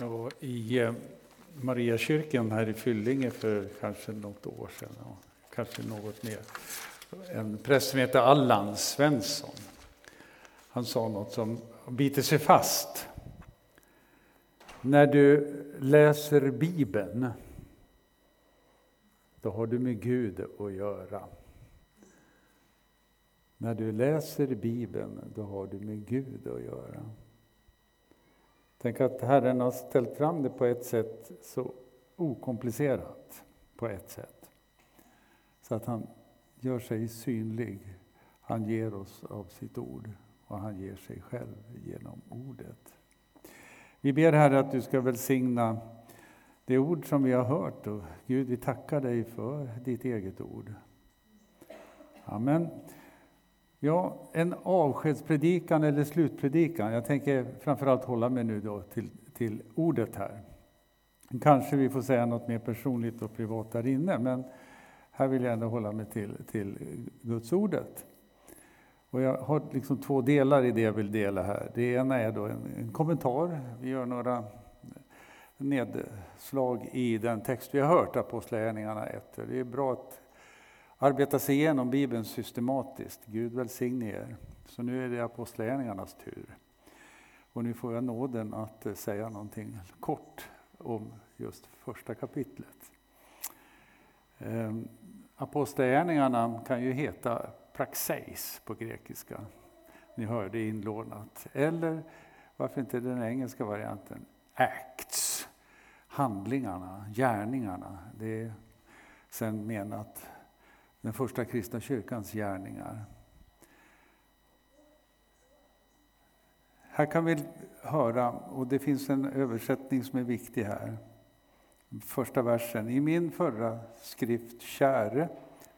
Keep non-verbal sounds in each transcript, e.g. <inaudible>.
Ja, I eh, Mariakyrkan här i Fyllinge för kanske något år sedan, kanske något mer, en präst som heter Allan Svensson. Han sa något som biter sig fast. När du läser Bibeln, då har du med Gud att göra. När du läser Bibeln, då har du med Gud att göra. Tänk att Herren har ställt fram det på ett sätt så okomplicerat på ett sätt. Så att han gör sig synlig. Han ger oss av sitt ord och han ger sig själv genom ordet. Vi ber Herre att du ska välsigna det ord som vi har hört och Gud vi tackar dig för ditt eget ord. Amen. Ja, en avskedspredikan eller slutpredikan. Jag tänker framförallt hålla mig nu då till, till ordet här. Kanske vi får säga något mer personligt och privat där inne, men här vill jag ändå hålla mig till, till Guds ordet. Och jag har liksom två delar i det jag vill dela här. Det ena är då en, en kommentar. Vi gör några nedslag i den text vi har hört, Apostlagärningarna 1. Det är bra att arbeta sig igenom Bibeln systematiskt. Gud välsigne er. Så nu är det Apostlagärningarnas tur. Och nu får jag nåden att eh, säga någonting kort om just första kapitlet. Ehm, apostlagärningarna kan ju heta praxeis på grekiska. Ni hör, det är inlånat. Eller varför inte den engelska varianten, acts. Handlingarna, gärningarna. Det är sen menat den första kristna kyrkans gärningar. Här kan vi höra, och det finns en översättning som är viktig här. Första versen. I min förra skrift, käre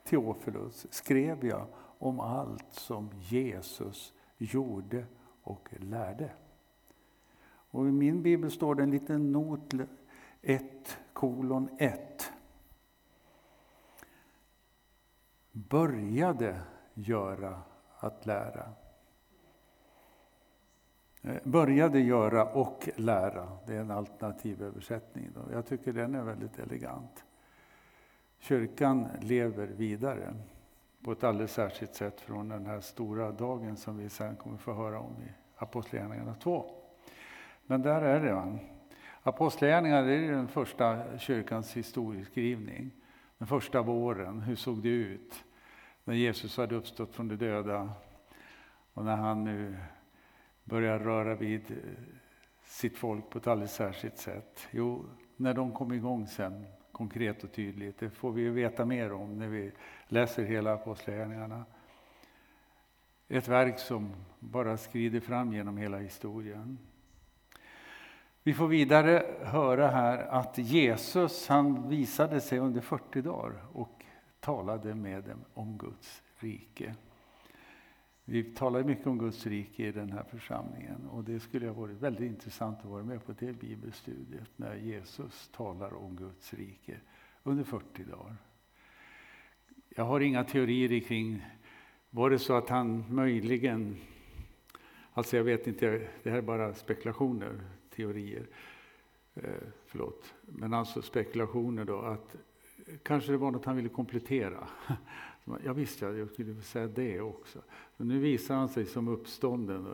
Teofilus, skrev jag om allt som Jesus gjorde och lärde. Och I min bibel står det en liten not 1 kolon 1 började göra att lära. Eh, började göra och lära, det är en alternativ översättning. Då. Jag tycker den är väldigt elegant. Kyrkan lever vidare på ett alldeles särskilt sätt från den här stora dagen som vi sen kommer få höra om i Apostlagärningarna 2. Men där är det. Apostlagärningarna är den första kyrkans historieskrivning den första våren, hur såg det ut? När Jesus hade uppstått från de döda och när han nu börjar röra vid eh, sitt folk på ett alldeles särskilt sätt. Jo, när de kom igång sen, konkret och tydligt, det får vi veta mer om när vi läser hela Apostlagärningarna. Ett verk som bara skrider fram genom hela historien. Vi får vidare höra här att Jesus han visade sig under 40 dagar och talade med dem om Guds rike. Vi talar mycket om Guds rike i den här församlingen och det skulle ha varit väldigt intressant att vara med på det bibelstudiet när Jesus talar om Guds rike under 40 dagar. Jag har inga teorier kring, var det så att han möjligen, alltså jag vet inte, det här är bara spekulationer, teorier. Eh, förlåt. Men alltså spekulationer då att kanske det var något han ville komplettera. <laughs> Jag visste jag, jag skulle säga det också. Men nu visar han sig som uppstånden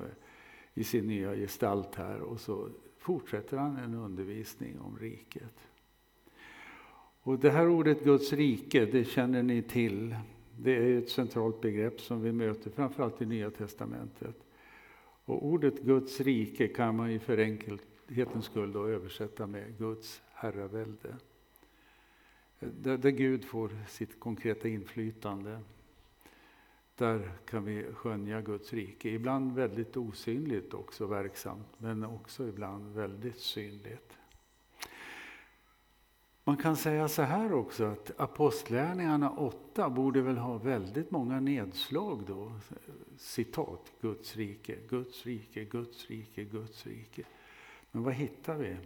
i sin nya gestalt här och så fortsätter han en undervisning om riket. Och det här ordet Guds rike, det känner ni till. Det är ett centralt begrepp som vi möter framförallt i Nya Testamentet. Och ordet Guds rike kan man ju för enkelhetens skull då översätta med Guds herravälde. Där, där Gud får sitt konkreta inflytande. Där kan vi skönja Guds rike. Ibland väldigt osynligt också verksamt, men också ibland väldigt synligt. Man kan säga så här också att Apostlärningarna 8 borde väl ha väldigt många nedslag då. Citat, Guds rike, Guds rike, Guds rike, Guds rike. Men vad hittar vi?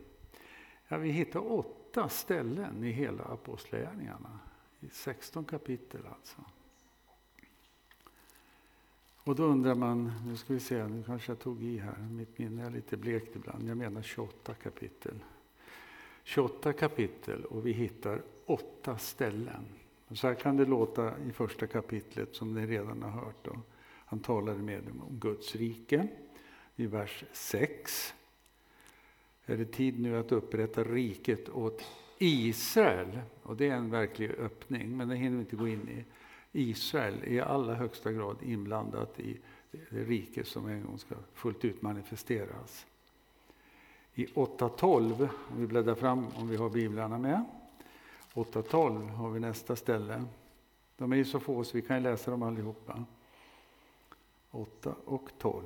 Ja, vi hittar åtta ställen i hela Apostlagärningarna. I 16 kapitel alltså. Och då undrar man, nu ska vi se, nu kanske jag tog i här, mitt minne är lite blekt ibland, jag menar 28 kapitel. 28 kapitel och vi hittar åtta ställen. Så här kan det låta i första kapitlet som ni redan har hört. Då. Han talade med dem om Guds rike. I vers 6 är det tid nu att upprätta riket åt Israel. Och det är en verklig öppning, men det hinner vi inte gå in i. Israel är i allra högsta grad inblandat i det rike som en gång ska fullt ut manifesteras. I 8.12, om vi bläddrar fram om vi har biblarna med. 8.12 har vi nästa ställe. De är ju så få så vi kan läsa dem allihopa. 8 och 12.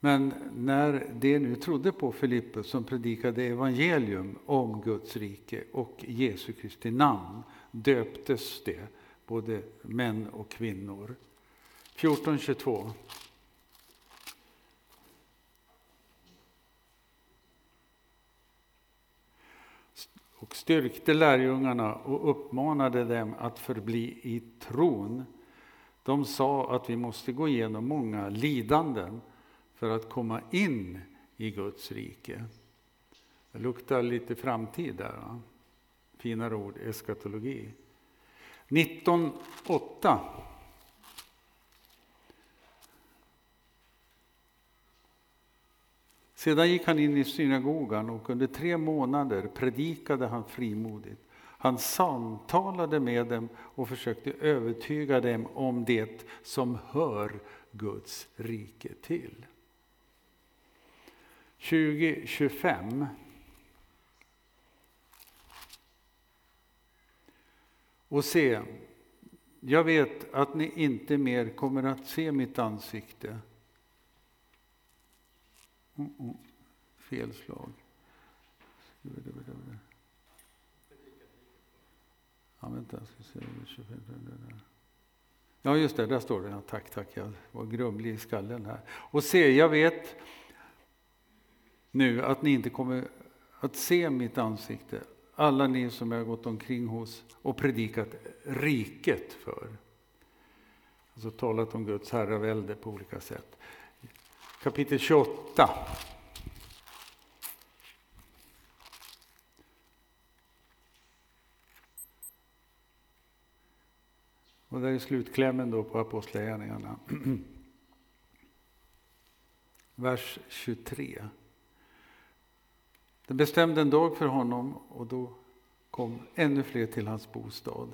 Men när de nu trodde på Filippus som predikade evangelium om Guds rike och Jesu Kristi namn döptes det, både män och kvinnor. 14.22. och styrkte lärjungarna och uppmanade dem att förbli i tron. De sa att vi måste gå igenom många lidanden för att komma in i Guds rike. Det luktar lite framtid där. Va? Finare ord, eskatologi. 19.8 Sedan gick han in i synagogan och under tre månader predikade han frimodigt. Han samtalade med dem och försökte övertyga dem om det som hör Guds rike till. 2025 Och se, jag vet att ni inte mer kommer att se mitt ansikte Oh, oh, fel slag. Ja, vänta, ska se. Ja, just det, där står det. Ja, tack, tack. Jag var grumlig i skallen här. Och se, jag vet nu att ni inte kommer att se mitt ansikte. Alla ni som jag har gått omkring hos och predikat riket för. Alltså talat om Guds herravälde på olika sätt kapitel 28. Och där är slutklämmen då på Apostlagärningarna. <clears throat> Vers 23. Den bestämde en dag för honom och då kom ännu fler till hans bostad.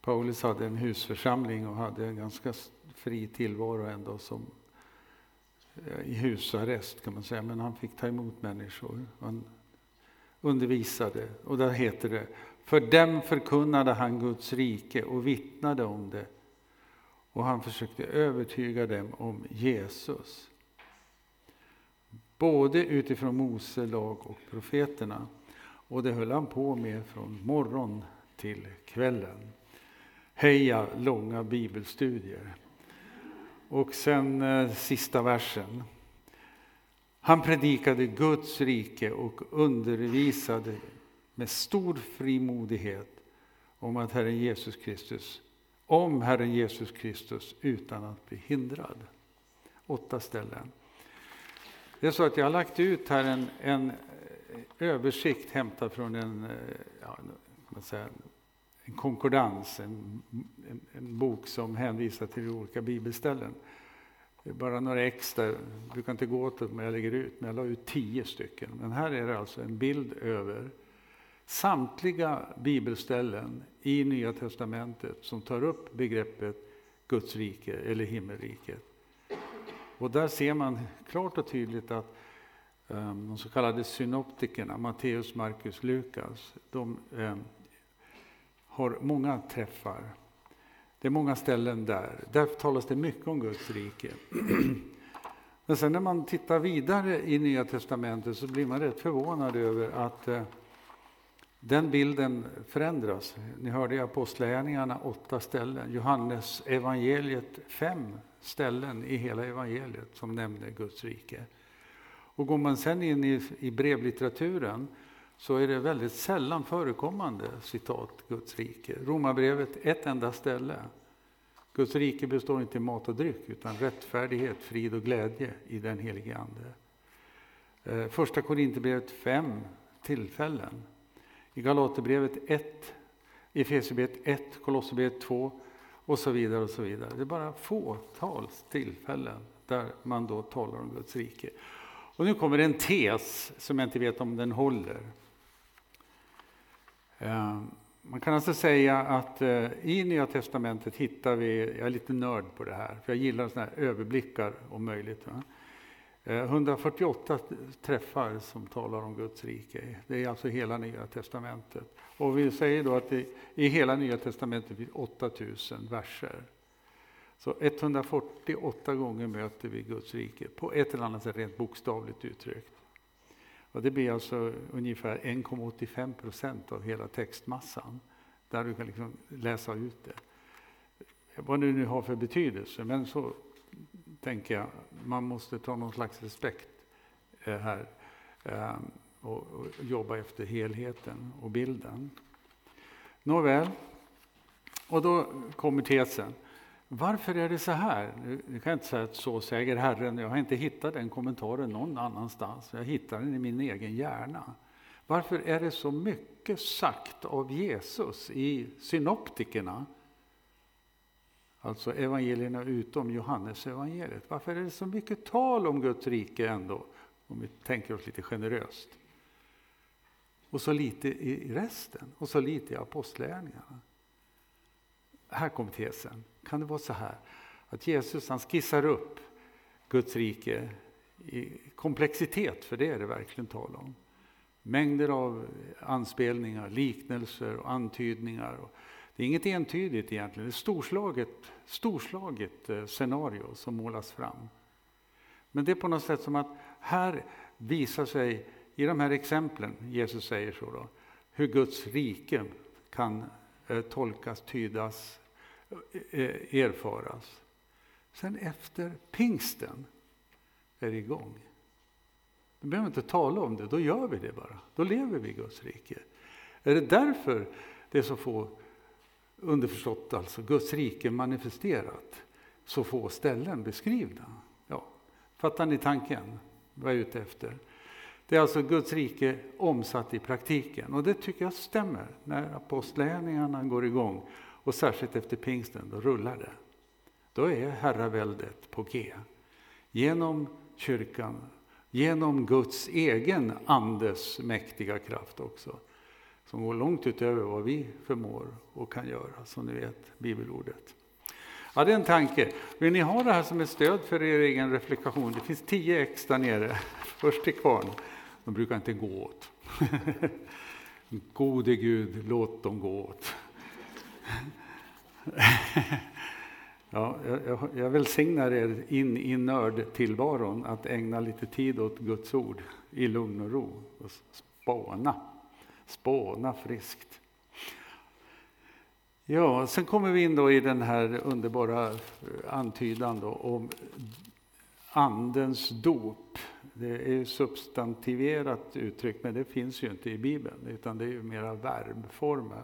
Paulus hade en husförsamling och hade en ganska fri tillvaro ändå som eh, i husarrest kan man säga, men han fick ta emot människor. Han undervisade och där heter det, för dem förkunnade han Guds rike och vittnade om det. Och han försökte övertyga dem om Jesus. Både utifrån Mose lag och profeterna. Och det höll han på med från morgon till kvällen. Heja långa bibelstudier. Och sen eh, sista versen. Han predikade Guds rike och undervisade med stor frimodighet om att Herren Jesus Kristus, om Herren Jesus Kristus utan att bli hindrad. Åtta ställen. Det är så att jag har lagt ut här en, en eh, översikt hämtad från en, eh, ja, man säga, en konkordans, en, en, en, bok som hänvisar till olika bibelställen. Det är bara några extra, du brukar inte gå åt det men jag lägger ut, men jag la ut tio stycken. Men här är det alltså en bild över samtliga bibelställen i Nya Testamentet som tar upp begreppet Guds rike eller himmelriket. Och där ser man klart och tydligt att um, de så kallade synoptikerna, Matteus, Markus, Lukas, de um, har många träffar. Det är många ställen där. Där talas det mycket om Guds rike. Men sen när man tittar vidare i Nya Testamentet så blir man rätt förvånad över att eh, den bilden förändras. Ni hörde i Apostlagärningarna åtta ställen, Johannes evangeliet fem ställen i hela evangeliet som nämner Guds rike. Och går man sen in i, i brevlitteraturen så är det väldigt sällan förekommande citat Guds rike. Romarbrevet ett enda ställe. Guds rike består inte i mat och dryck, utan rättfärdighet, frid och glädje i den helige Ande. Eh, första Korinthierbrevet fem tillfällen. I Galaterbrevet 1, Efesierbrevet 1, Kolosserbrevet 2 och så vidare. och så vidare. Det är bara fåtals tillfällen där man då talar om Guds rike. Och nu kommer en tes som jag inte vet om den håller. Eh, man kan alltså säga att eh, i Nya Testamentet hittar vi, jag är lite nörd på det här, för jag gillar såna här överblickar om möjligt. Va? Eh, 148 träffar som talar om Guds rike. Det är alltså hela Nya Testamentet. Och vi säger då att det, i hela Nya Testamentet finns 8000 verser. Så 148 gånger möter vi Guds rike, på ett eller annat sätt rent bokstavligt uttryckt. Och det blir alltså ungefär 1,85 procent av hela textmassan, där du kan liksom läsa ut det. Vad det nu har för betydelse, men så tänker jag, man måste ta någon slags respekt eh, här eh, och, och jobba efter helheten och bilden. Nåväl, och då kommer tesen. Varför är det så här? Nu kan jag inte säga att så säger Herren, jag har inte hittat den kommentaren någon annanstans. Jag hittar den i min egen hjärna. Varför är det så mycket sagt av Jesus i synoptikerna? Alltså evangelierna utom Johannes evangeliet. Varför är det så mycket tal om Guds rike ändå? Om vi tänker oss lite generöst. Och så lite i resten, och så lite i apostlagärningarna. Här kom tesen. Kan det vara så här att Jesus han skissar upp Guds rike i komplexitet, för det är det verkligen tal om. Mängder av anspelningar, liknelser och antydningar. Det är inget entydigt egentligen, det är ett storslaget, storslaget eh, scenario som målas fram. Men det är på något sätt som att här visar sig, i de här exemplen, Jesus säger så då, hur Guds rike kan eh, tolkas, tydas, eh, erfaras. Sen efter pingsten är det igång. Då behöver inte tala om det, då gör vi det bara. Då lever vi i Guds rike. Är det därför det är så få, underförstått alltså, Guds rike manifesterat, så få ställen beskrivna? Ja, fattar ni tanken? Vad jag är ute efter? Det är alltså Guds rike omsatt i praktiken och det tycker jag stämmer när apostlagärningarna går igång och särskilt efter pingsten, då rullar det. Då är herraväldet på G. Genom kyrkan, genom Guds egen andes mäktiga kraft också. Som går långt utöver vad vi förmår och kan göra, som ni vet, bibelordet. Ja, det är en tanke. Vill ni ha det här som ett stöd för er egen reflektion? Det finns tio ex där nere, <laughs> först till kvarn. De brukar inte gå åt. <laughs> Gode Gud, låt dem gå åt. <laughs> Ja, jag, jag välsignar er in i nördtillvaron att ägna lite tid åt Guds ord i lugn och ro och spana spåna friskt. Ja, sen kommer vi in då i den här underbara eh, antydan då om Andens dop. Det är substantiverat uttryck, men det finns ju inte i Bibeln, utan det är ju mera verbformer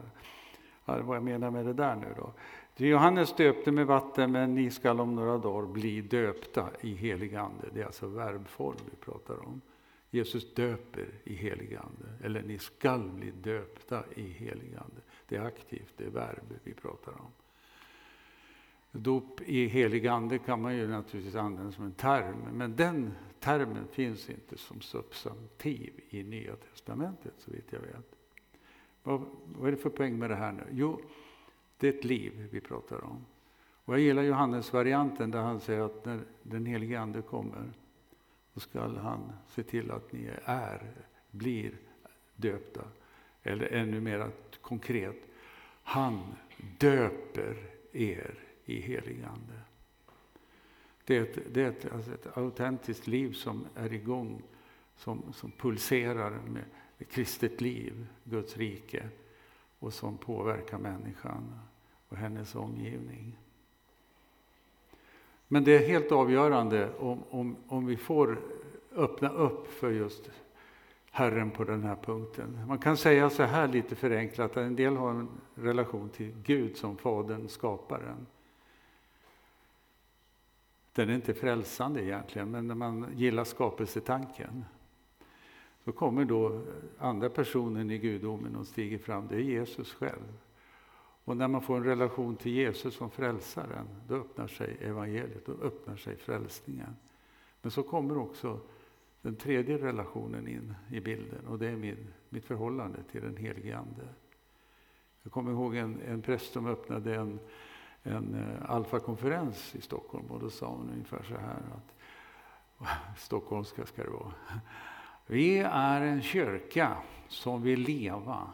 vad jag menar med det där nu då. Johannes döpte med vatten, men ni skall om några dagar bli döpta i helig ande. Det är alltså verbform vi pratar om. Jesus döper i helig ande, eller ni skall bli döpta i helig ande. Det är aktivt, det är verb vi pratar om. Dop i helig ande kan man ju naturligtvis använda som en term, men den termen finns inte som substantiv i Nya Testamentet så vitt jag vet. Vad, vad är det för poäng med det här nu? Jo, det är ett liv vi pratar om. Och jag gillar Johannes-varianten där han säger att när den helige Ande kommer, då skall han se till att ni är, blir döpta. Eller ännu mer konkret, han döper er i helig Ande. Det är ett, det är ett, alltså ett autentiskt liv som är igång, som, som pulserar med, kristet liv, Guds rike och som påverkar människan och hennes omgivning. Men det är helt avgörande om, om, om vi får öppna upp för just Herren på den här punkten. Man kan säga så här lite förenklat, att en del har en relation till Gud som Fadern, skaparen. Den är inte frälsande egentligen, men när man gillar skapelsetanken så kommer då andra personen i gudomen och stiger fram, det är Jesus själv. Och när man får en relation till Jesus som frälsaren, då öppnar sig evangeliet, då öppnar sig frälsningen. Men så kommer också den tredje relationen in i bilden och det är min, mitt förhållande till den helige Ande. Jag kommer ihåg en, en präst som öppnade en, en eh, alfakonferens i Stockholm och då sa hon ungefär så här att <laughs> Stockholmska ska det vara. Vi är en kyrka som vill leva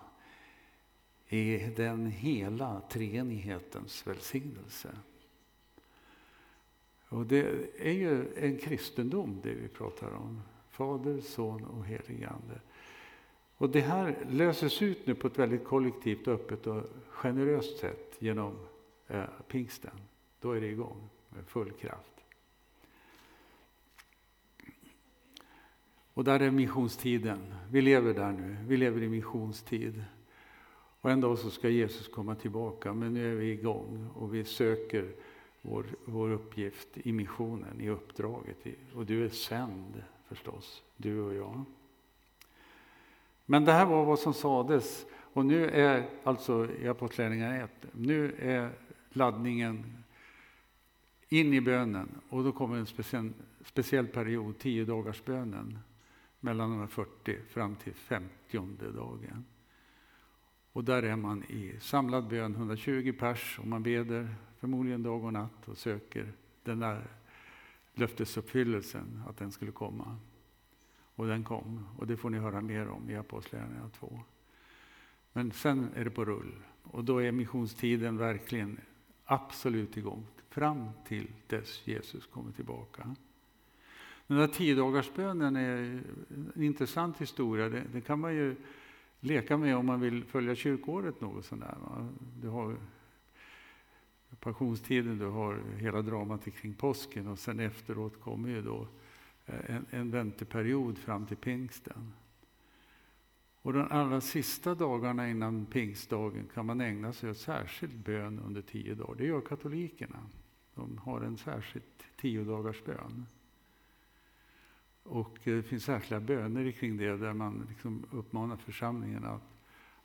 i den hela treenighetens välsignelse. Och det är ju en kristendom det vi pratar om. Fader, Son och helig Ande. Och det här löses ut nu på ett väldigt kollektivt, öppet och generöst sätt genom eh, pingsten. Då är det igång med full kraft. Och där är missionstiden. Vi lever där nu. Vi lever i missionstid. Och en dag så ska Jesus komma tillbaka, men nu är vi igång och vi söker vår, vår uppgift i missionen, i uppdraget. Och du är sänd förstås, du och jag. Men det här var vad som sades. Och nu är alltså i Apostlagärningarna 1, nu är laddningen in i bönen. Och då kommer en speciell, speciell period, tio dagars bönen mellan de här 40 fram till 50 dagen. Och där är man i samlad bön, 120 pers, och man beder förmodligen dag och natt och söker den där löftesuppfyllelsen, att den skulle komma. Och den kom, och det får ni höra mer om i Apostlagärningarna 2. Men sen är det på rull, och då är missionstiden verkligen absolut igång, fram till dess Jesus kommer tillbaka. Den där tiodagarsbönen är en intressant historia. Det, det, kan man ju leka med om man vill följa kyrkåret något sådär. Du har passionstiden, du har hela dramat kring påsken och sen efteråt kommer ju då eh, en, en vänteperiod fram till pingsten. Och de allra sista dagarna innan pingstdagen kan man ägna sig åt särskild bön under tio dagar. Det gör katolikerna. De har en särskild tio dagars bön. Och eh, det finns särskilda böner kring det där man liksom uppmanar församlingen att,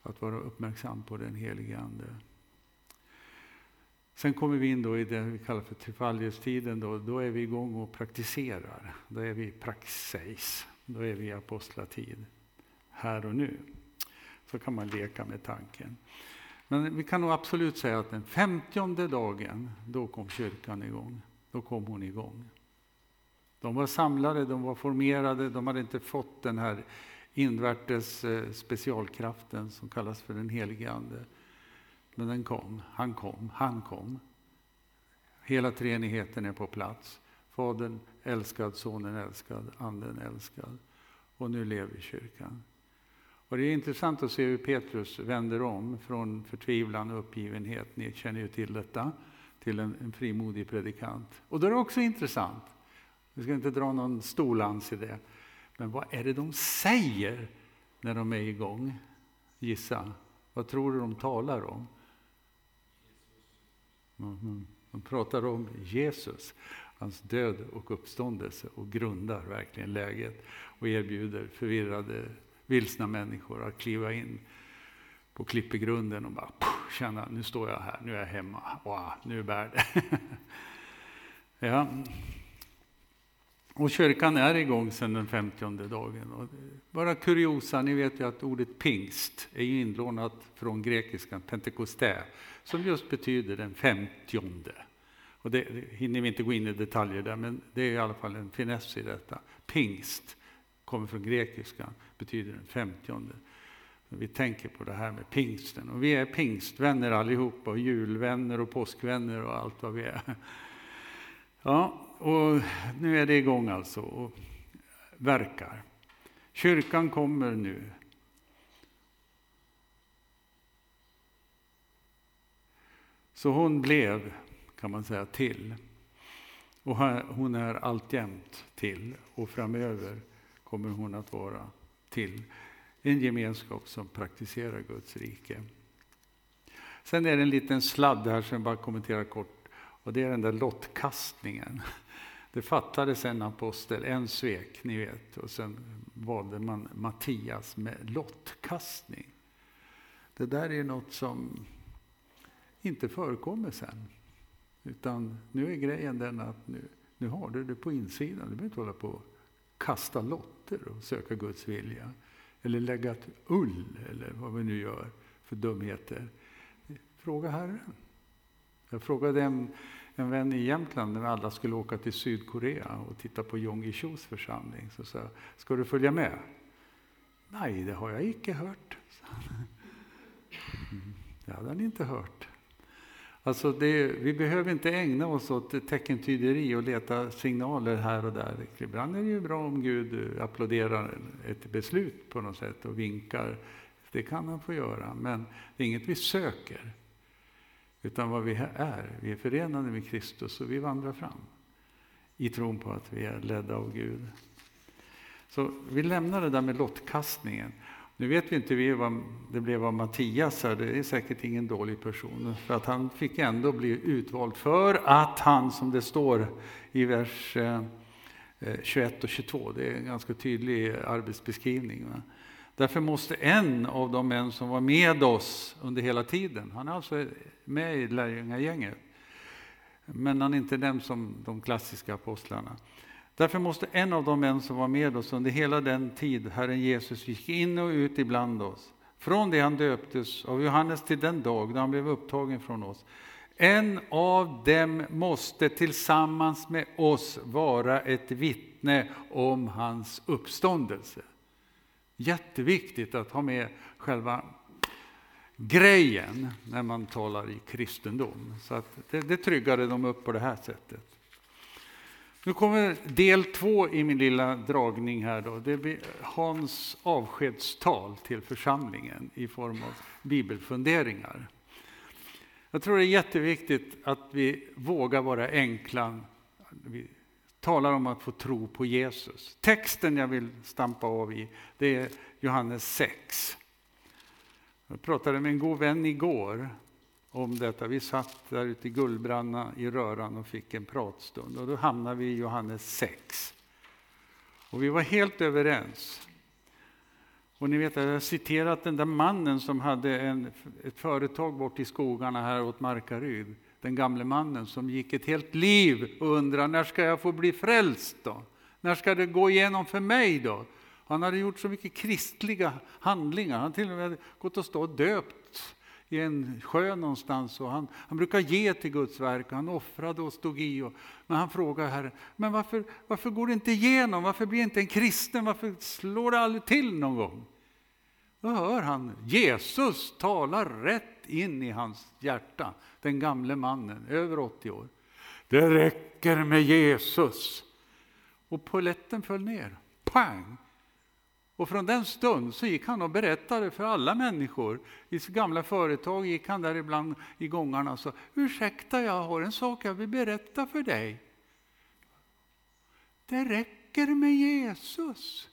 att vara uppmärksam på den helige Ande. Sen kommer vi in då i det vi kallar för trefaldighetstiden. Då, då är vi igång och praktiserar. Då är vi praxeis. Då är vi i apostlatid. Här och nu. Så kan man leka med tanken. Men vi kan nog absolut säga att den femtionde dagen, då kom kyrkan igång. Då kom hon igång. De var samlade, de var formerade, de hade inte fått den här invärtes eh, specialkraften som kallas för den helige Ande. Men den kom, han kom, han kom. Hela treenigheten är på plats. Fadern älskad, Sonen älskad, Anden älskad. Och nu lever kyrkan. Och det är intressant att se hur Petrus vänder om från förtvivlan och uppgivenhet, ni känner ju till detta, till en, en frimodig predikant. Och då är det också intressant vi ska inte dra någon storlans i det. Men vad är det de säger när de är igång? Gissa. Vad tror du de talar om? Mm. De pratar om Jesus, hans död och uppståndelse och grundar verkligen läget och erbjuder förvirrade, vilsna människor att kliva in på klippegrunden och bara känna, nu står jag här, nu är jag hemma, wow, nu bär det. <laughs> ja. Och kyrkan är igång sedan den 50 dagen. Och bara kuriosa, ni vet ju att ordet pingst är inlånat från grekiskan pentekoste, som just betyder den femtionde. Och det, det hinner vi inte gå in i detaljer där, men det är i alla fall en finess i detta. Pingst kommer från grekiskan, betyder den femtionde. Vi tänker på det här med pingsten. Och vi är pingstvänner allihopa, och julvänner och påskvänner och allt vad vi är. Ja, och nu är det igång alltså och verkar. Kyrkan kommer nu. Så hon blev, kan man säga, till. Och hon är alltjämt till och framöver kommer hon att vara till. En gemenskap som praktiserar Guds rike. Sen är det en liten sladd här som jag bara kommenterar kort. Och det är den där lottkastningen. Det fattades en apostel, en svek, ni vet, och sen valde man Mattias med lottkastning. Det där är något som inte förekommer sen. Utan nu är grejen den att nu, nu har du det på insidan. Du behöver inte hålla på och kasta lotter och söka Guds vilja. Eller lägga ett ull, eller vad vi nu gör för dumheter. Fråga Herren. Jag frågade en, en vän i Jämtland när alla skulle åka till Sydkorea och titta på Jong Il-Chus församling. Så sa jag, ska du följa med? Nej, det har jag icke hört. <laughs> Mm, det hade han inte hört. Alltså det, vi behöver inte ägna oss åt teckentyderi och leta signaler här och där. Ibland är det ju bra om Gud applåderar ett beslut på något sätt och vinkar. Det kan han få göra, men det är inget vi söker. Utan vad vi är, vi är förenade med Kristus och vi vandrar fram i tron på att vi är ledda av Gud. Så vi lämnar det där med lottkastningen. Nu vet vi inte vad det blev av Mattias här, det är säkert ingen dålig person. För att han fick ändå bli utvald för att han, som det står i vers eh, eh, 21 och 22, det är en ganska tydlig arbetsbeskrivning. Därför måste en av de män som var med oss under hela tiden, han är alltså med i lärjungagänget, men han är inte nämnd som de klassiska apostlarna. Därför måste en av de män som var med oss under hela den tid Herren Jesus gick in och ut ibland oss, från det han döptes av Johannes till den dag då han blev upptagen från oss, en av dem måste tillsammans med oss vara ett vittne om hans uppståndelse. Jätteviktigt att ha med själva grejen när man talar i kristendom. Så att det, det tryggade de upp på det här sättet. Nu kommer del två i min lilla dragning här. Då. Det blir Hans avskedstal till församlingen i form av bibelfunderingar. Jag tror det är jätteviktigt att vi vågar vara enkla. Vi talar om att få tro på Jesus. Texten jag vill stampa av i, det är Johannes 6. Jag pratade med en god vän igår om detta. Vi satt där ute i Gullbranna i röran och fick en pratstund och då hamnade vi i Johannes 6. Och vi var helt överens. Och ni vet, jag har citerat den där mannen som hade en, ett företag bort i skogarna här åt Markaryd. Den gamle mannen som gick ett helt liv och undrade när ska jag få bli frälst då? När ska det gå igenom för mig då? Han hade gjort så mycket kristliga handlingar. Han till och med gått och stått döpt i en sjö någonstans. Och han, han brukar ge till Guds verk, han offrade och stod i. Och, men han frågar Herren, men varför, varför går det inte igenom? Varför blir inte en kristen? Varför slår det aldrig till någon gång? Då hör han Jesus talar rätt in i hans hjärta, den gamle mannen, över 80 år. Det räcker med Jesus. Och poletten föll ner. Pang! Och från den stund så gick han och berättade för alla människor. I sitt gamla företag gick han där ibland i gångarna och sa Ursäkta, jag har en sak jag vill berätta för dig. Det räcker med Jesus.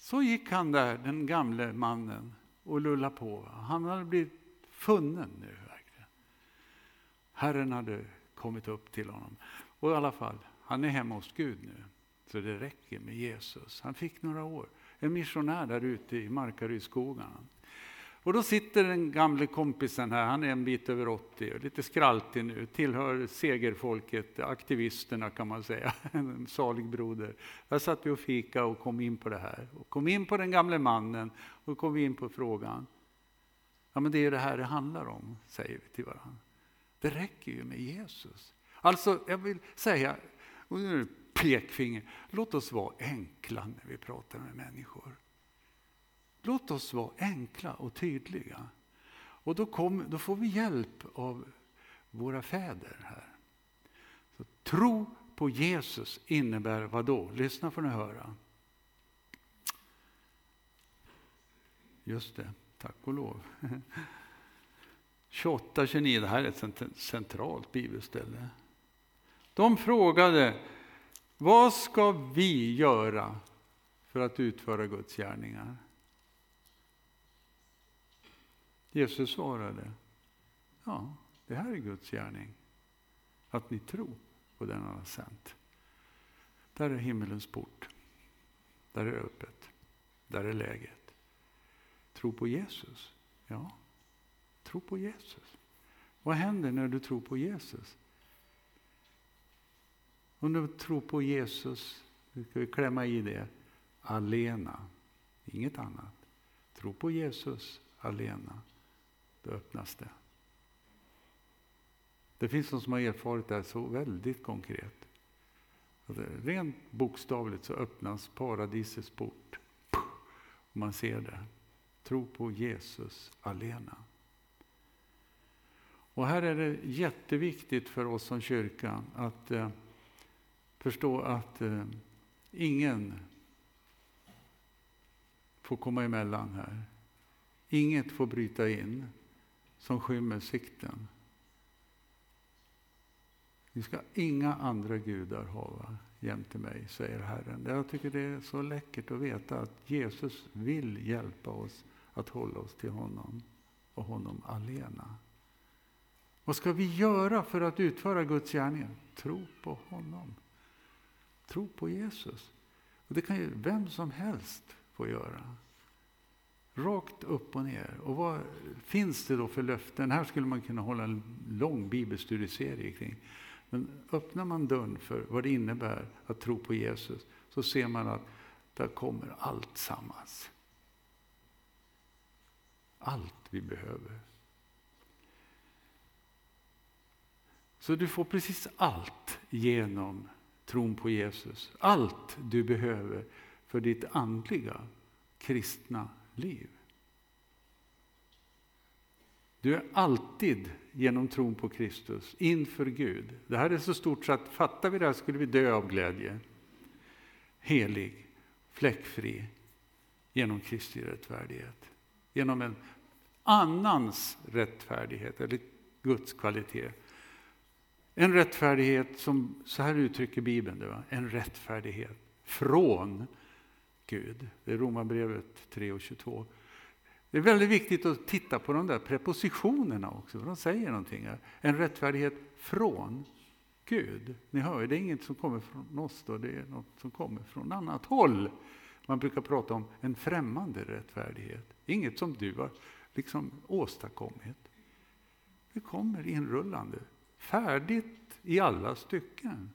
Så gick han där, den gamle mannen, och lullade på. Han hade blivit funnen nu. Verkligen. Herren hade kommit upp till honom. Och i alla fall, han är hemma hos Gud nu. Så det räcker med Jesus. Han fick några år. En missionär där ute i Markarydsskogarna. Och då sitter den gamle kompisen här, han är en bit över 80, lite skraltig nu, tillhör segerfolket, aktivisterna kan man säga, <laughs> en salig broder. Där satt vi och fika och kom in på det här. Och kom in på den gamle mannen och kom in på frågan. Ja men det är ju det här det handlar om, säger vi till varandra. Det räcker ju med Jesus. Alltså, jag vill säga, och nu pekfinger. Låt oss vara enkla när vi pratar med människor. Låt oss vara enkla och tydliga. Och då, kom, då får vi hjälp av våra fäder här. Så tro på Jesus innebär vad då? Lyssna får ni höra. Just det, tack och lov. <laughs> 28-29, det här är ett centralt bibelställe. De frågade vad ska vi göra för att utföra Guds gärningar? Jesus svarade, ja, det här är Guds gärning. Att ni tror på den han har sänt. Där är himmelens port. Där är öppet. Där är läget. Tro på Jesus. Ja, tro på Jesus. Vad händer när du tror på Jesus? Om du tror på Jesus, nu ska vi klämma i det, alena, inget annat. Tro på Jesus alena, så öppnas det. Det finns de som har erfarit det här så väldigt konkret. Rent bokstavligt så öppnas paradisets port. Och man ser det. Tro på Jesus alena. Och här är det jätteviktigt för oss som kyrka att eh, förstå att eh, ingen får komma emellan här. Inget får bryta in som skymmer sikten. Ni ska inga andra gudar hava jämte mig, säger Herren. Jag tycker det är så läckert att veta att Jesus vill hjälpa oss att hålla oss till honom och honom alena. Vad ska vi göra för att utföra Guds gärningar? Tro på honom. Tro på Jesus. Och Det kan ju vem som helst få göra. Rakt upp och ner. Och vad finns det då för löften? Här skulle man kunna hålla en lång bibelstudieserie kring. Men öppnar man dörren för vad det innebär att tro på Jesus så ser man att där kommer allt sammans. Allt vi behöver. Så du får precis allt genom tron på Jesus. Allt du behöver för ditt andliga kristna liv. Du är alltid genom tron på Kristus inför Gud. Det här är så stort så att fattar vi det här skulle vi dö av glädje. Helig, fläckfri, genom Kristi rättfärdighet. Genom en annans rättfärdighet, eller Guds kvalitet. En rättfärdighet som, så här uttrycker Bibeln det, va? en rättfärdighet från Gud. Det är Romarbrevet 3 och 22. Det är väldigt viktigt att titta på de där prepositionerna också, för de säger någonting. Här. En rättfärdighet från Gud. Ni hör ju, det är inget som kommer från oss, då, det är något som kommer från annat håll. Man brukar prata om en främmande rättfärdighet. Inget som du har liksom åstadkommit. Det kommer inrullande, färdigt i alla stycken.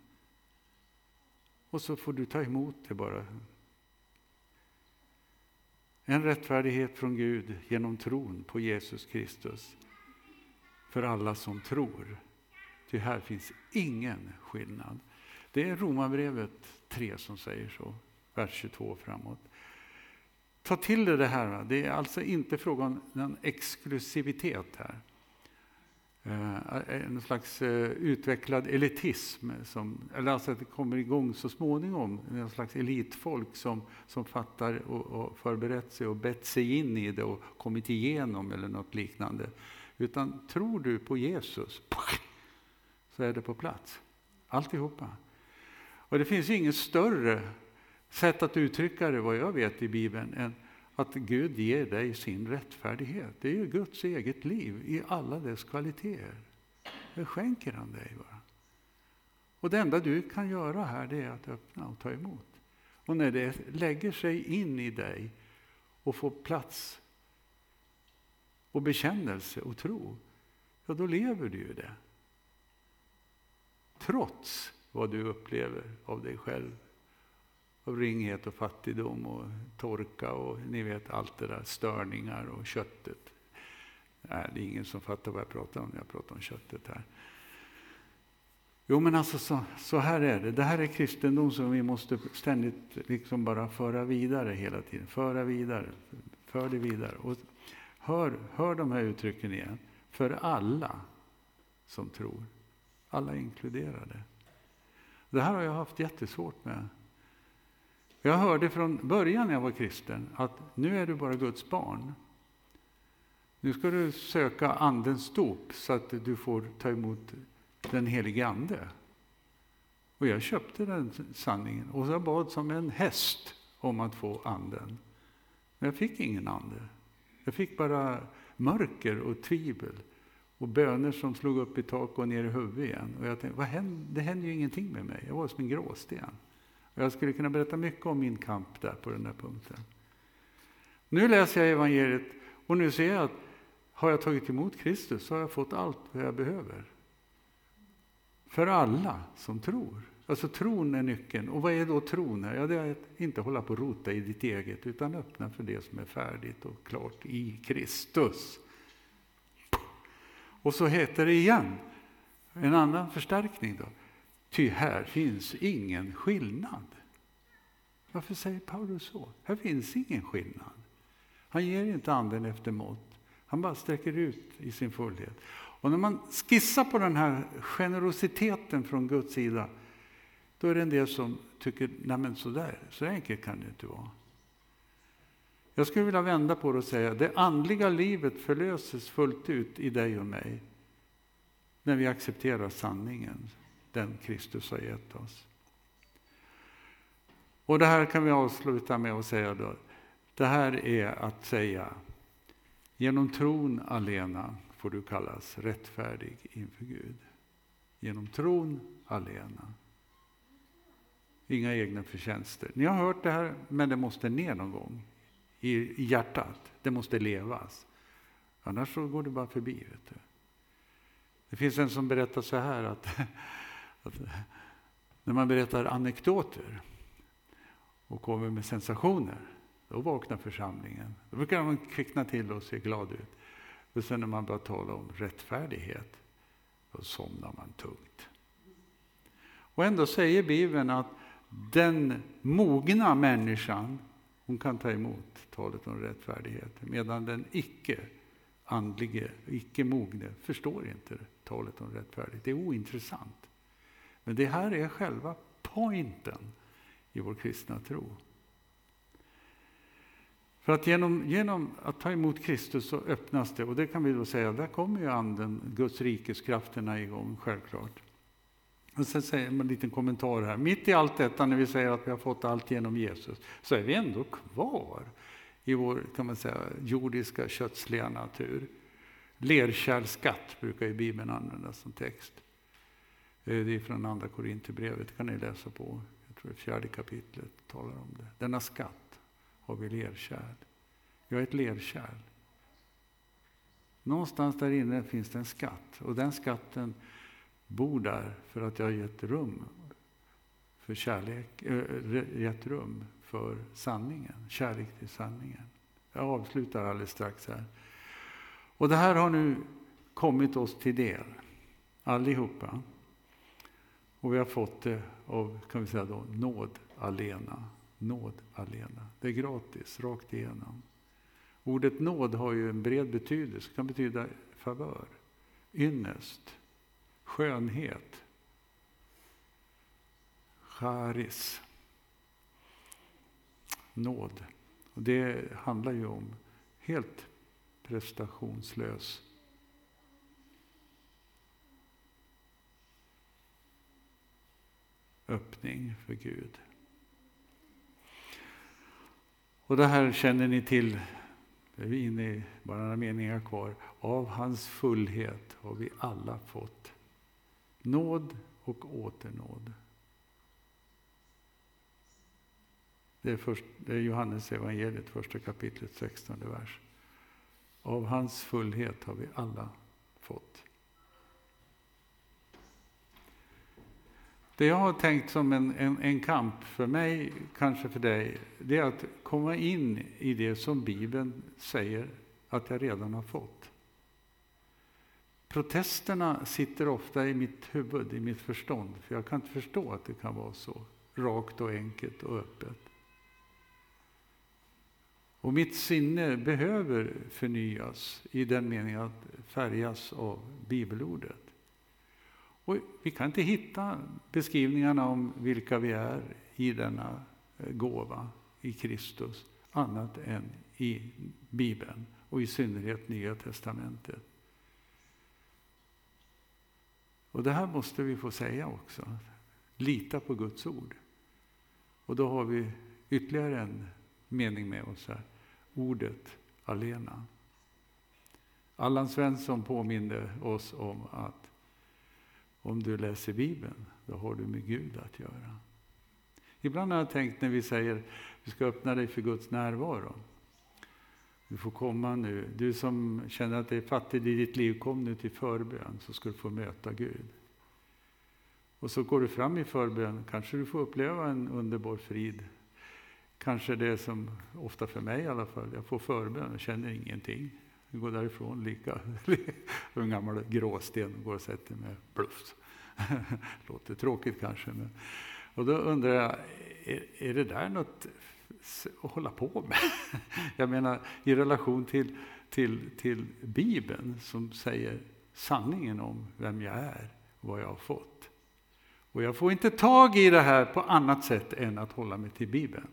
Och så får du ta emot det bara en rättfärdighet från Gud genom tron på Jesus Kristus för alla som tror. Ty här finns ingen skillnad. Det är Romarbrevet 3 som säger så, vers 22 framåt. Ta till dig det här. Det är alltså inte fråga om någon exklusivitet här. Eh, eh, en slags eh, utvecklad elitism, som, eller alltså att det kommer igång så småningom, en slags elitfolk som, som fattar och, och förberett sig och bett sig in i det och kommit igenom eller något liknande. Utan tror du på Jesus, så är det på plats. Alltihopa. Och det finns inget större sätt att uttrycka det, vad jag vet i Bibeln, än att Gud ger dig sin rättfärdighet. Det är ju Guds eget liv i alla dess kvaliteter. Det skänker han dig bara. Och det enda du kan göra här det är att öppna och ta emot. Och när det lägger sig in i dig och får plats och bekännelse och tro, ja då lever du ju det. Trots vad du upplever av dig själv av ringhet och fattigdom och torka och ni vet allt det där, störningar och köttet. Nej, det är ingen som fattar vad jag pratar om när jag pratar om köttet här. Jo, men alltså så, så, här är det. Det här är kristendom som vi måste ständigt liksom bara föra vidare hela tiden. Föra vidare, för det vidare. Och hör, hör de här uttrycken igen. För alla som tror. Alla inkluderade. Det här har jag haft jättesvårt med. Jag hörde från början när jag var kristen att nu är du bara Guds barn. Nu ska du söka Andens dop så att du får ta emot den helige Ande. Och jag köpte den sanningen och jag bad som en häst om att få Anden. Men jag fick ingen ande. Jag fick bara mörker och tvivel Och böner som slog upp i tak och ner i huvudet igen. Och jag tänkte, vad händer? det händer ju ingenting med mig. Jag var som en gråsten. Jag skulle kunna berätta mycket om min kamp där på den där punkten. Nu läser jag evangeliet och nu ser jag att har jag tagit emot Kristus så har jag fått allt vad jag behöver. För alla som tror. Alltså tron är nyckeln. Och vad är då tron? Här? Ja, det är att inte hålla på och rota i ditt eget, utan öppna för det som är färdigt och klart i Kristus. Och så heter det igen, en annan förstärkning då. Ty här finns ingen skillnad. Varför säger Paulus så? Här finns ingen skillnad. Han ger inte anden efter mått. Han bara sträcker ut i sin fullhet. Och när man skissar på den här generositeten från Guds sida, då är det en del som tycker, nej men sådär, så enkelt kan det inte vara. Jag skulle vilja vända på det och säga, det andliga livet förlöses fullt ut i dig och mig, när vi accepterar sanningen, den Kristus har gett oss. Och det här kan vi avsluta med att säga då, det här är att säga, genom tron alena får du kallas rättfärdig inför Gud. Genom tron alena. Inga egna förtjänster. Ni har hört det här, men det måste ner någon gång i hjärtat. Det måste levas. Annars så går det bara förbi. Vet du. Det finns en som berättar så här att, <laughs> att när man berättar anekdoter och kommer med sensationer, då vaknar församlingen. Då brukar man kvickna till och se glad ut. Men sen när man börjar tala om rättfärdighet, då somnar man tungt. Och ändå säger Bibeln att den mogna människan, hon kan ta emot talet om rättfärdighet, medan den icke andlige, icke mogne, förstår inte talet om rättfärdighet. Det är ointressant. Men det här är själva pointen i vår kristna tro. För att genom, genom att ta emot Kristus så öppnas det, och det kan vi då säga, där kommer ju anden, Guds rikeskrafterna igång, självklart. Och sen säger man en liten kommentar här. Mitt i allt detta, när vi säger att vi har fått allt genom Jesus, så är vi ändå kvar i vår kan man säga, jordiska kötsliga natur. Lerkärlskatt brukar ju Bibeln använda som text. Det är från Andra Korinthierbrevet, kan ni läsa på. Jag tror det fjärde kapitlet talar om det. Denna skatt har vi lerkärl. Jag är ett lerkärl. Någonstans där inne finns det en skatt och den skatten bor där för att jag har gett rum för kärlek, äh, gett rum för sanningen, kärlek till sanningen. Jag avslutar alldeles strax här. Och det här har nu kommit oss till del, allihopa. Och vi har fått det av, kan vi säga då, nåd alena. Nåd alena. Det är gratis, rakt igenom. Ordet nåd har ju en bred betydelse, det kan betyda favör, ynnest, skönhet. Charis. Nåd. Och det handlar ju om helt prestationslös öppning för Gud. Och det här känner ni till, det är inne i bara några meningar kvar. Av hans fullhet har vi alla fått nåd och åternåd. Det är, först, det är Johannes evangeliet, första kapitlet, 16 vers. Av hans fullhet har vi alla fått. Det jag har tänkt som en, en, en, kamp för mig, kanske för dig, det är att komma in i det som Bibeln säger att jag redan har fått. Protesterna sitter ofta i mitt huvud, i mitt förstånd, för jag kan inte förstå att det kan vara så rakt och enkelt och öppet. Och mitt sinne behöver förnyas i den meningen att färgas av bibelordet. Och vi kan inte hitta beskrivningarna om vilka vi är i denna eh, gåva i Kristus annat än i Bibeln och i synnerhet Nya Testamentet. Och det här måste vi få säga också. Lita på Guds ord. Och då har vi ytterligare en mening med oss här. Ordet alena. Allan Svensson påminde oss om att om du läser Bibeln, då har du med Gud att göra. Ibland har jag tänkt när vi säger vi ska öppna dig för Guds närvaro. Du får komma nu. Du som känner att det är fattigt i ditt liv, kom nu till förbön så ska du få möta Gud. Och så går du fram i förbön, kanske du får uppleva en underbar frid. Kanske det som, ofta för mig i alla fall, jag får förbön och känner ingenting. Jag går därifrån lika, <laughs> en gammal gråsten, går och sätter mig bluffs. <laughs> Låter tråkigt kanske. Men, och då undrar jag, är, är det där något att hålla på med? <laughs> Jag menar i relation till, till, till Bibeln som säger sanningen om vem jag är och vad jag har fått. Och jag får inte tag i det här på annat sätt än att hålla mig till Bibeln.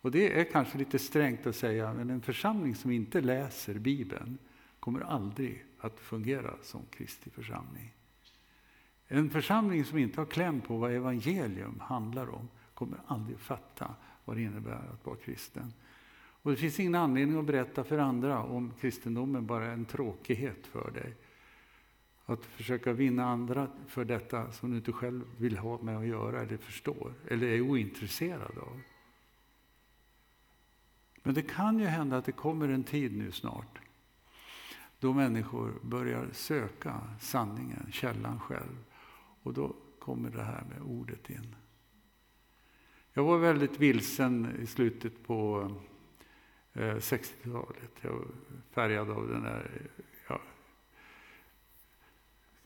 Och det är kanske lite strängt att säga, men en församling som inte läser Bibeln kommer aldrig att fungera som Kristi församling. En församling som inte har kläm på vad evangelium handlar om kommer aldrig att fatta vad det innebär att vara kristen. Och det finns ingen anledning att berätta för andra om kristendomen bara är en tråkighet för dig. Att försöka vinna andra för detta som du inte själv vill ha med att göra eller förstår eller är ointresserad av. Men det kan ju hända att det kommer en tid nu snart då människor börjar söka sanningen, källan själv. Och då kommer det här med ordet in. Jag var väldigt vilsen i slutet på eh, 60-talet. Jag var färgad av den där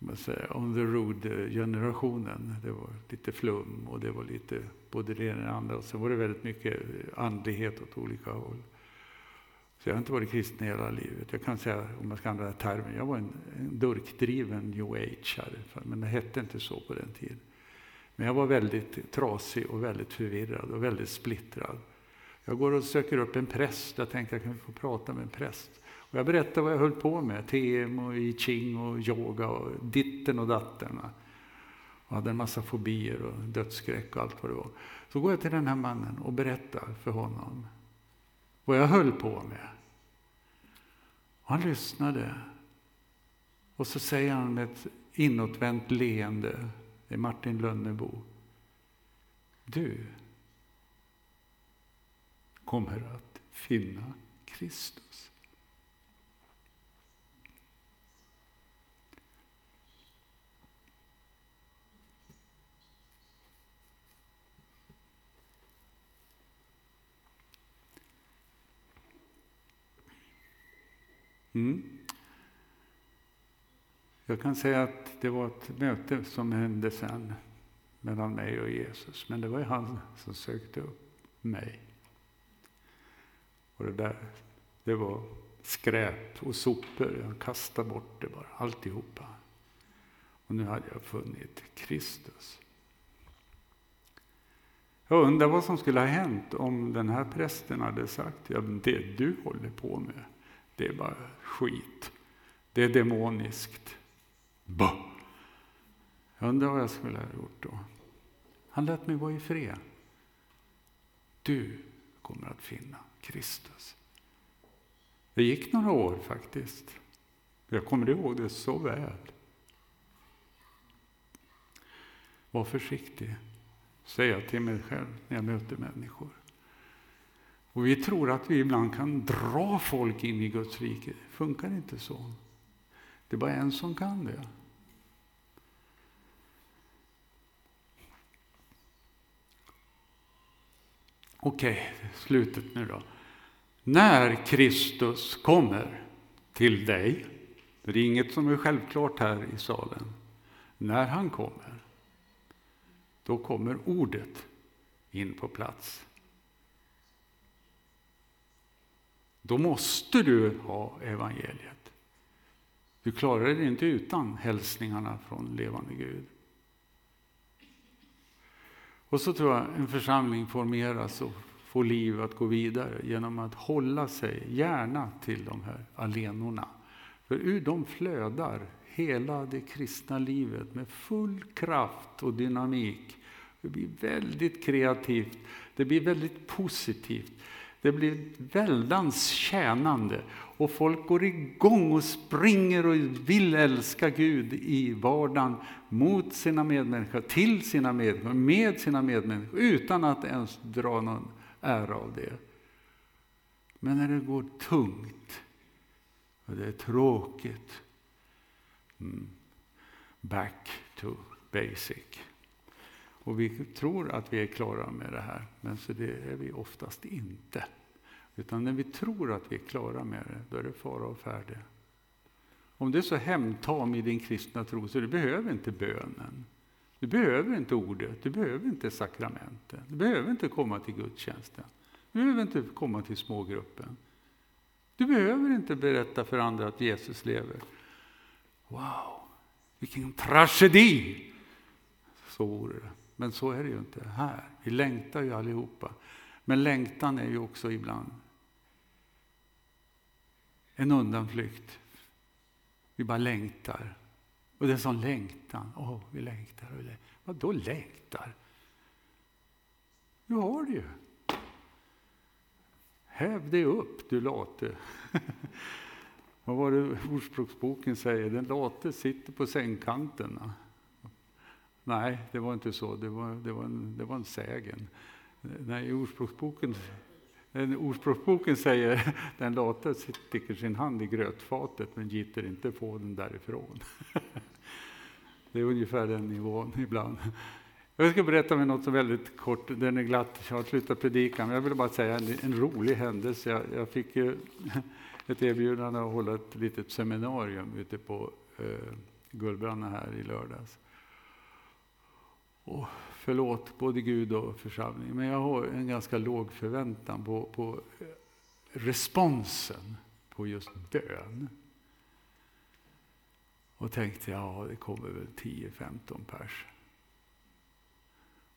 man säga, on the road-generationen. Det var lite flum och det var lite både det ena och det andra. Och sen var det väldigt mycket andlighet åt olika håll. Så jag har inte varit kristen hela livet. Jag kan säga, om man ska använda termen, jag var en, en durkdriven new age men det hette inte så på den tiden. Men jag var väldigt trasig och väldigt förvirrad och väldigt splittrad. Jag går och söker upp en präst, jag tänkte att jag kan få prata med en präst. Och jag berättade vad jag höll på med, TM och I Ching och yoga och ditten och datten. Och hade en massa fobier och dödsskräck och allt vad det var. Så går jag till den här mannen och berättar för honom vad jag höll på med. Och han lyssnade. Och så säger han med ett inåtvänt leende, det är Martin Lönnebo. Du kommer att finna Kristus. Mm. Jag kan säga att det var ett möte som hände sen mellan mig och Jesus. Men det var ju han som sökte upp mig. Och det där, det var skräp och sopor. Jag kastade bort det bara, alltihopa. Och nu hade jag funnit Kristus. Jag undrar vad som skulle ha hänt om den här prästen hade sagt, ja, det du håller på med, det är bara skit. Det är demoniskt. Bah. Jag undrar vad jag skulle ha gjort då. Han lät mig vara i fred. Du kommer att finna Kristus. Det gick några år faktiskt. Jag kommer ihåg det så väl. Var försiktig, säger jag till mig själv när jag möter människor. Och vi tror att vi ibland kan dra folk in i Guds rike. Det funkar inte så. Det är bara en som kan det. Okej, slutet nu då. När Kristus kommer till dig, det är inget som är självklart här i salen, när han kommer, då kommer ordet in på plats. Då måste du ha evangeliet. Du klarar dig inte utan hälsningarna från levande Gud. Och så tror jag en församling formeras och får liv att gå vidare genom att hålla sig gärna till de här alenorna. För ur dem flödar hela det kristna livet med full kraft och dynamik. Det blir väldigt kreativt, det blir väldigt positivt. Det blir ett väldans tjänande och folk går igång och springer och vill älska Gud i vardagen mot sina medmänniskor, till sina medmänniskor, med sina medmänniskor utan att ens dra någon ära av det. Men när det går tungt och det är tråkigt, mm, back to basic. Och vi tror att vi är klara med det här, men så det är vi oftast inte. Utan när vi tror att vi är klara med det, då är det fara och färde. Om du är så hemtam i din kristna tro så du behöver inte bönen. Du behöver inte ordet, du behöver inte sakramenten, du behöver inte komma till gudstjänsten. Du behöver inte komma till smågruppen. Du behöver inte berätta för andra att Jesus lever. Wow, vilken tragedi! Så vore det. Men så är det ju inte här. Vi längtar ju allihopa. Men längtan är ju också ibland en undanflykt. Vi bara längtar. Och det är en sån längtan. Åh, oh, vi längtar och längtar. Vadå längtar? Du har det ju. Häv dig upp, du late. <laughs> Vad var det Ordspråksboken säger? Den late sitter på sängkanten. Nej, det var inte så. Det var, det var, en, det var en sägen. Nej, Ordspråksboken, ordspråksboken säger <laughs> den late sticker sin hand i grötfatet men gitter inte få den därifrån. <laughs> Det är ungefär den nivån ibland. Jag ska berätta med något som väldigt kort, den är glatt, jag har slutat predika, men jag vill bara säga en, en rolig händelse. Jag, jag fick ju <laughs> ett erbjudande att hålla ett litet seminarium ute på eh, Gullbranna här i lördags. Och förlåt både Gud och församlingen, men jag har en ganska låg förväntan på, på eh, responsen på just bön. Och tänkte, ja det kommer väl 10-15 pers.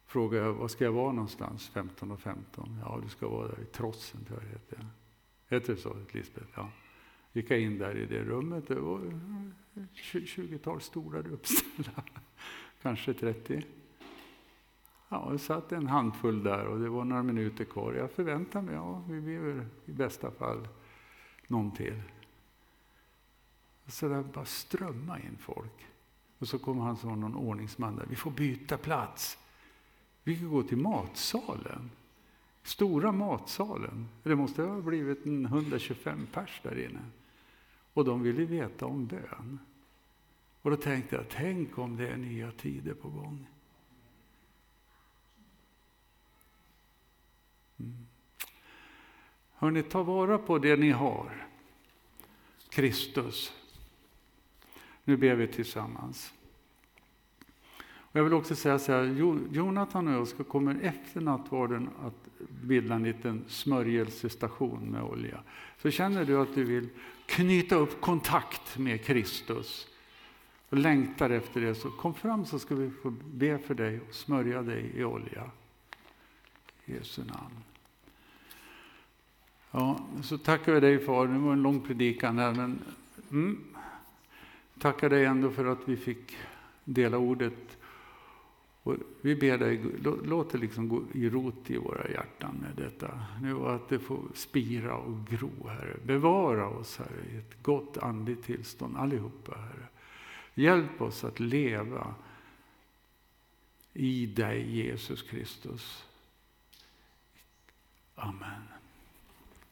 Frågade jag, var ska jag vara någonstans 15 och 15? Ja, du ska vara där i trossen, tror jag det heter. Heter det så, Lisbeth? Ja. Gick jag in där i det rummet, det var 20-tal stolar <laughs> uppställda. Kanske 30. Ja, det satt en handfull där och det var några minuter kvar. Jag förväntade mig, ja, vi blir väl i bästa fall någon till. Så där bara strömma in folk. Och så kom han som någon ordningsman där, vi får byta plats. Vi kan gå till matsalen. Stora matsalen. Det måste ha blivit en 125 pers där inne. Och de ville veta om bön. Och då tänkte jag, tänk om det är nya tider på gång. Hörrni, ta vara på det ni har. Kristus. Nu ber vi tillsammans. Och jag vill också säga så här, Jonathan och jag ska kommer efter nattvarden att bilda en liten smörjelsestation med olja. Så känner du att du vill knyta upp kontakt med Kristus och längtar efter det, så kom fram så ska vi få be för dig och smörja dig i olja. I Jesu namn. Ja, så tackar vi dig far, det var en lång predikan här, men mm, tackar dig ändå för att vi fick dela ordet. Och vi ber dig, låt det liksom gå i rot i våra hjärtan med detta. Nu att det får spira och gro, Herre. Bevara oss, Herre, i ett gott andligt tillstånd allihopa, Herre. Hjälp oss att leva i dig, Jesus Kristus. Amen.